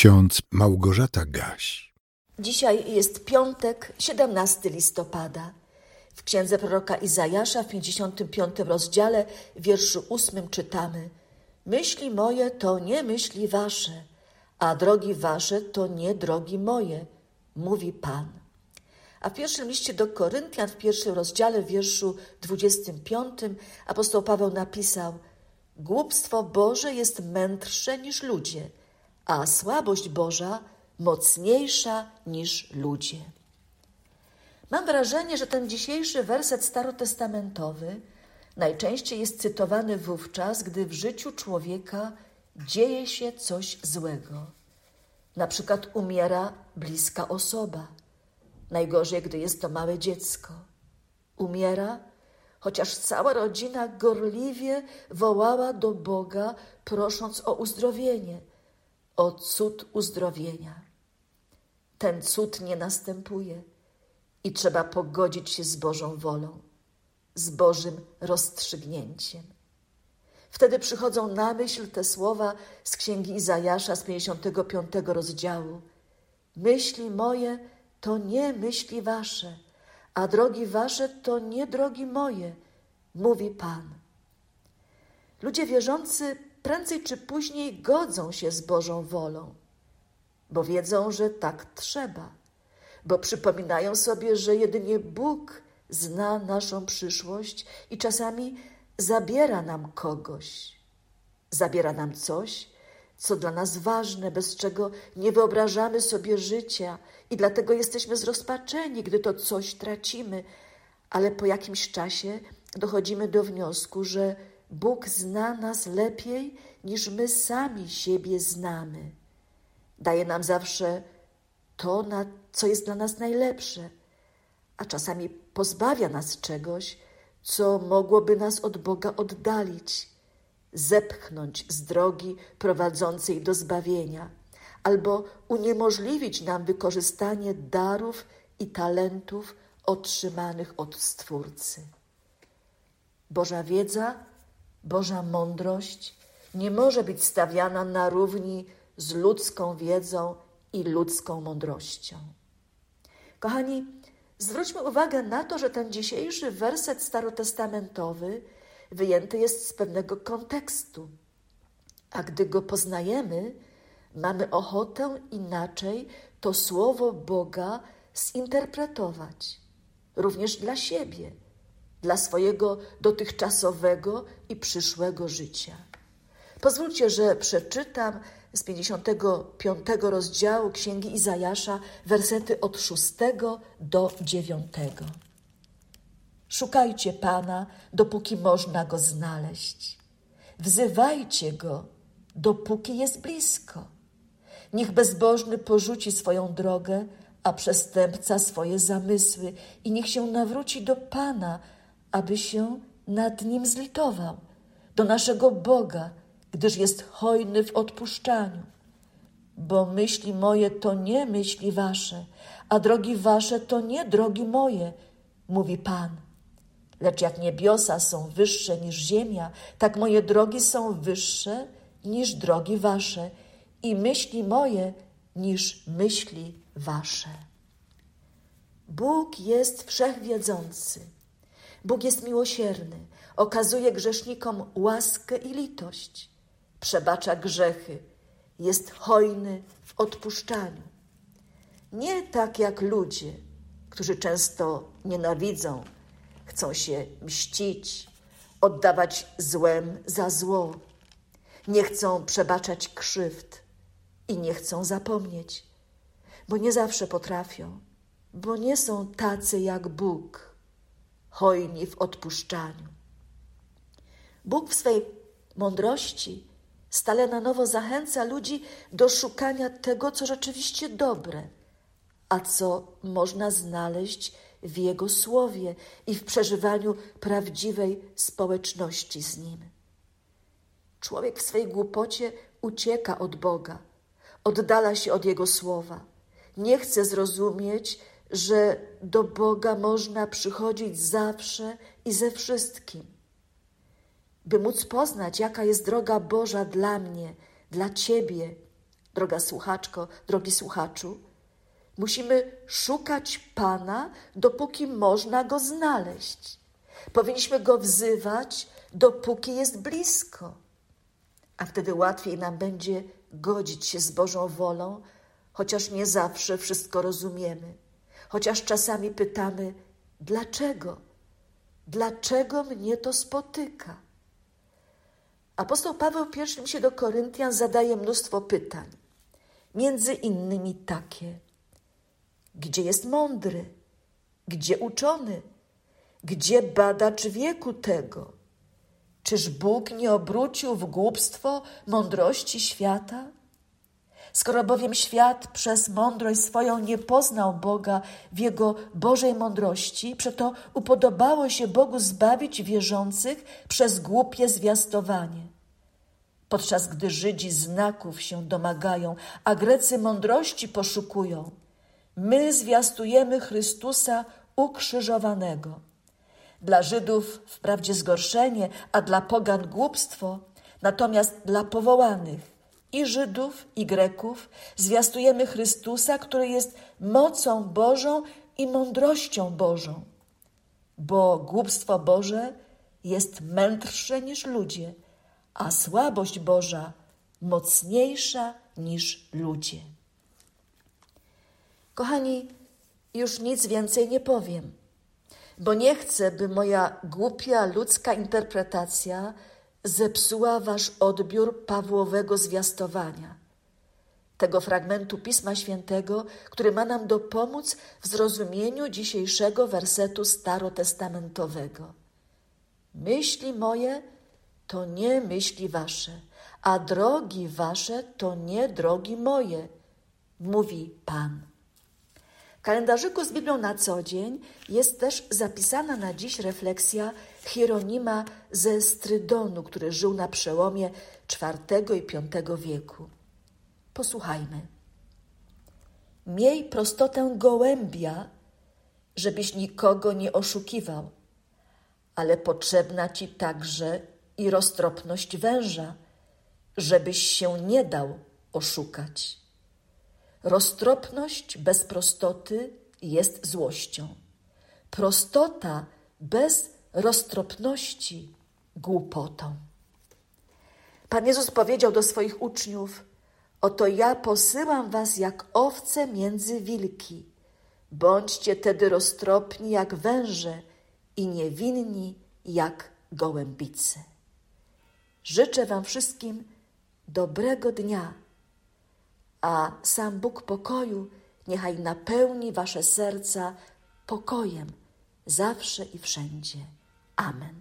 ksiądz Małgorzata Gaś. Dzisiaj jest piątek, 17 listopada. W księdze proroka Izajasza w 55 rozdziale, wierszu 8 czytamy: Myśli moje to nie myśli wasze, a drogi wasze to nie drogi moje, mówi Pan. A w pierwszym liście do Koryntian, w pierwszym rozdziale, w wierszu 25, apostoł Paweł napisał: Głupstwo Boże jest mędrsze niż ludzie, a słabość Boża mocniejsza niż ludzie. Mam wrażenie, że ten dzisiejszy werset starotestamentowy najczęściej jest cytowany wówczas, gdy w życiu człowieka dzieje się coś złego. Na przykład umiera bliska osoba. Najgorzej, gdy jest to małe dziecko. Umiera, chociaż cała rodzina gorliwie wołała do Boga, prosząc o uzdrowienie, o cud uzdrowienia. Ten cud nie następuje i trzeba pogodzić się z Bożą wolą, z Bożym rozstrzygnięciem. Wtedy przychodzą na myśl te słowa z księgi Izajasza z 55 rozdziału. Myśli moje to nie myśli wasze, a drogi wasze to nie drogi moje, mówi Pan. Ludzie wierzący prędzej czy później godzą się z Bożą wolą, bo wiedzą, że tak trzeba, bo przypominają sobie, że jedynie Bóg zna naszą przyszłość i czasami zabiera nam kogoś, zabiera nam coś, co dla nas ważne, bez czego nie wyobrażamy sobie życia i dlatego jesteśmy zrozpaczeni, gdy to coś tracimy, ale po jakimś czasie dochodzimy do wniosku, że Bóg zna nas lepiej niż my sami siebie znamy. Daje nam zawsze to, co jest dla nas najlepsze, a czasami pozbawia nas czegoś, co mogłoby nas od Boga oddalić, zepchnąć z drogi prowadzącej do zbawienia, albo uniemożliwić nam wykorzystanie darów i talentów otrzymanych od Stwórcy. Boża wiedza, Boża mądrość nie może być stawiana na równi z ludzką wiedzą i ludzką mądrością. Kochani, zwróćmy uwagę na to, że ten dzisiejszy werset starotestamentowy wyjęty jest z pewnego kontekstu, a gdy go poznajemy, mamy ochotę inaczej to słowo Boga zinterpretować, również dla siebie, dla swojego dotychczasowego i przyszłego życia. Pozwólcie, że przeczytam z 55 rozdziału Księgi Izajasza wersety od 6 do 9. Szukajcie Pana, dopóki można Go znaleźć. Wzywajcie Go, dopóki jest blisko. Niech bezbożny porzuci swoją drogę, a przestępca swoje zamysły i niech się nawróci do Pana, aby się nad nim zlitował, do naszego Boga, gdyż jest hojny w odpuszczaniu. Bo myśli moje to nie myśli wasze, a drogi wasze to nie drogi moje, mówi Pan. Lecz jak niebiosa są wyższe niż ziemia, tak moje drogi są wyższe niż drogi wasze i myśli moje niż myśli wasze. Bóg jest wszechwiedzący. Bóg jest miłosierny, okazuje grzesznikom łaskę i litość, przebacza grzechy, jest hojny w odpuszczaniu. Nie tak jak ludzie, którzy często nienawidzą, chcą się mścić, oddawać złem za zło, nie chcą przebaczać krzywd i nie chcą zapomnieć, bo nie zawsze potrafią, bo nie są tacy jak Bóg, hojni w odpuszczaniu. Bóg w swej mądrości stale na nowo zachęca ludzi do szukania tego, co rzeczywiście dobre, a co można znaleźć w Jego słowie i w przeżywaniu prawdziwej społeczności z Nim. Człowiek w swej głupocie ucieka od Boga, oddala się od Jego słowa, nie chce zrozumieć, że do Boga można przychodzić zawsze i ze wszystkim. By móc poznać, jaka jest droga Boża dla mnie, dla Ciebie, droga słuchaczko, drogi słuchaczu. Musimy szukać Pana, dopóki można go znaleźć. Powinniśmy go wzywać, dopóki jest blisko. A wtedy łatwiej nam będzie godzić się z Bożą wolą, chociaż nie zawsze wszystko rozumiemy, chociaż czasami pytamy, dlaczego? Dlaczego mnie to spotyka? Apostoł Paweł w pierwszym się do Koryntian zadaje mnóstwo pytań, między innymi takie: gdzie jest mądry? Gdzie uczony? Gdzie badacz wieku tego? Czyż Bóg nie obrócił w głupstwo mądrości świata? Skoro bowiem świat przez mądrość swoją nie poznał Boga w Jego Bożej mądrości, przeto upodobało się Bogu zbawić wierzących przez głupie zwiastowanie. Podczas gdy Żydzi znaków się domagają, a Grecy mądrości poszukują, my zwiastujemy Chrystusa ukrzyżowanego. Dla Żydów wprawdzie zgorszenie, a dla pogan głupstwo, natomiast dla powołanych i Żydów, i Greków zwiastujemy Chrystusa, który jest mocą Bożą i mądrością Bożą. Bo głupstwo Boże jest mędrsze niż ludzie, a słabość Boża mocniejsza niż ludzie. Kochani, już nic więcej nie powiem, bo nie chcę, by moja głupia ludzka interpretacja zepsuła wasz odbiór Pawłowego zwiastowania, tego fragmentu Pisma Świętego, który ma nam dopomóc w zrozumieniu dzisiejszego wersetu starotestamentowego. Myśli moje to nie myśli wasze, a drogi wasze to nie drogi moje, mówi Pan. Kalendarzyku z Biblią na co dzień jest też zapisana na dziś refleksja Hieronima ze Strydonu, który żył na przełomie IV i V wieku. Posłuchajmy. Miej prostotę gołębia, żebyś nikogo nie oszukiwał, ale potrzebna ci także i roztropność węża, żebyś się nie dał oszukać. Roztropność bez prostoty jest złością. Prostota bez roztropności głupotą. Pan Jezus powiedział do swoich uczniów: Oto ja posyłam was jak owce między wilki. Bądźcie tedy roztropni jak węże i niewinni jak gołębice. Życzę Wam wszystkim dobrego dnia, a sam Bóg pokoju niechaj napełni Wasze serca pokojem zawsze i wszędzie. Amen.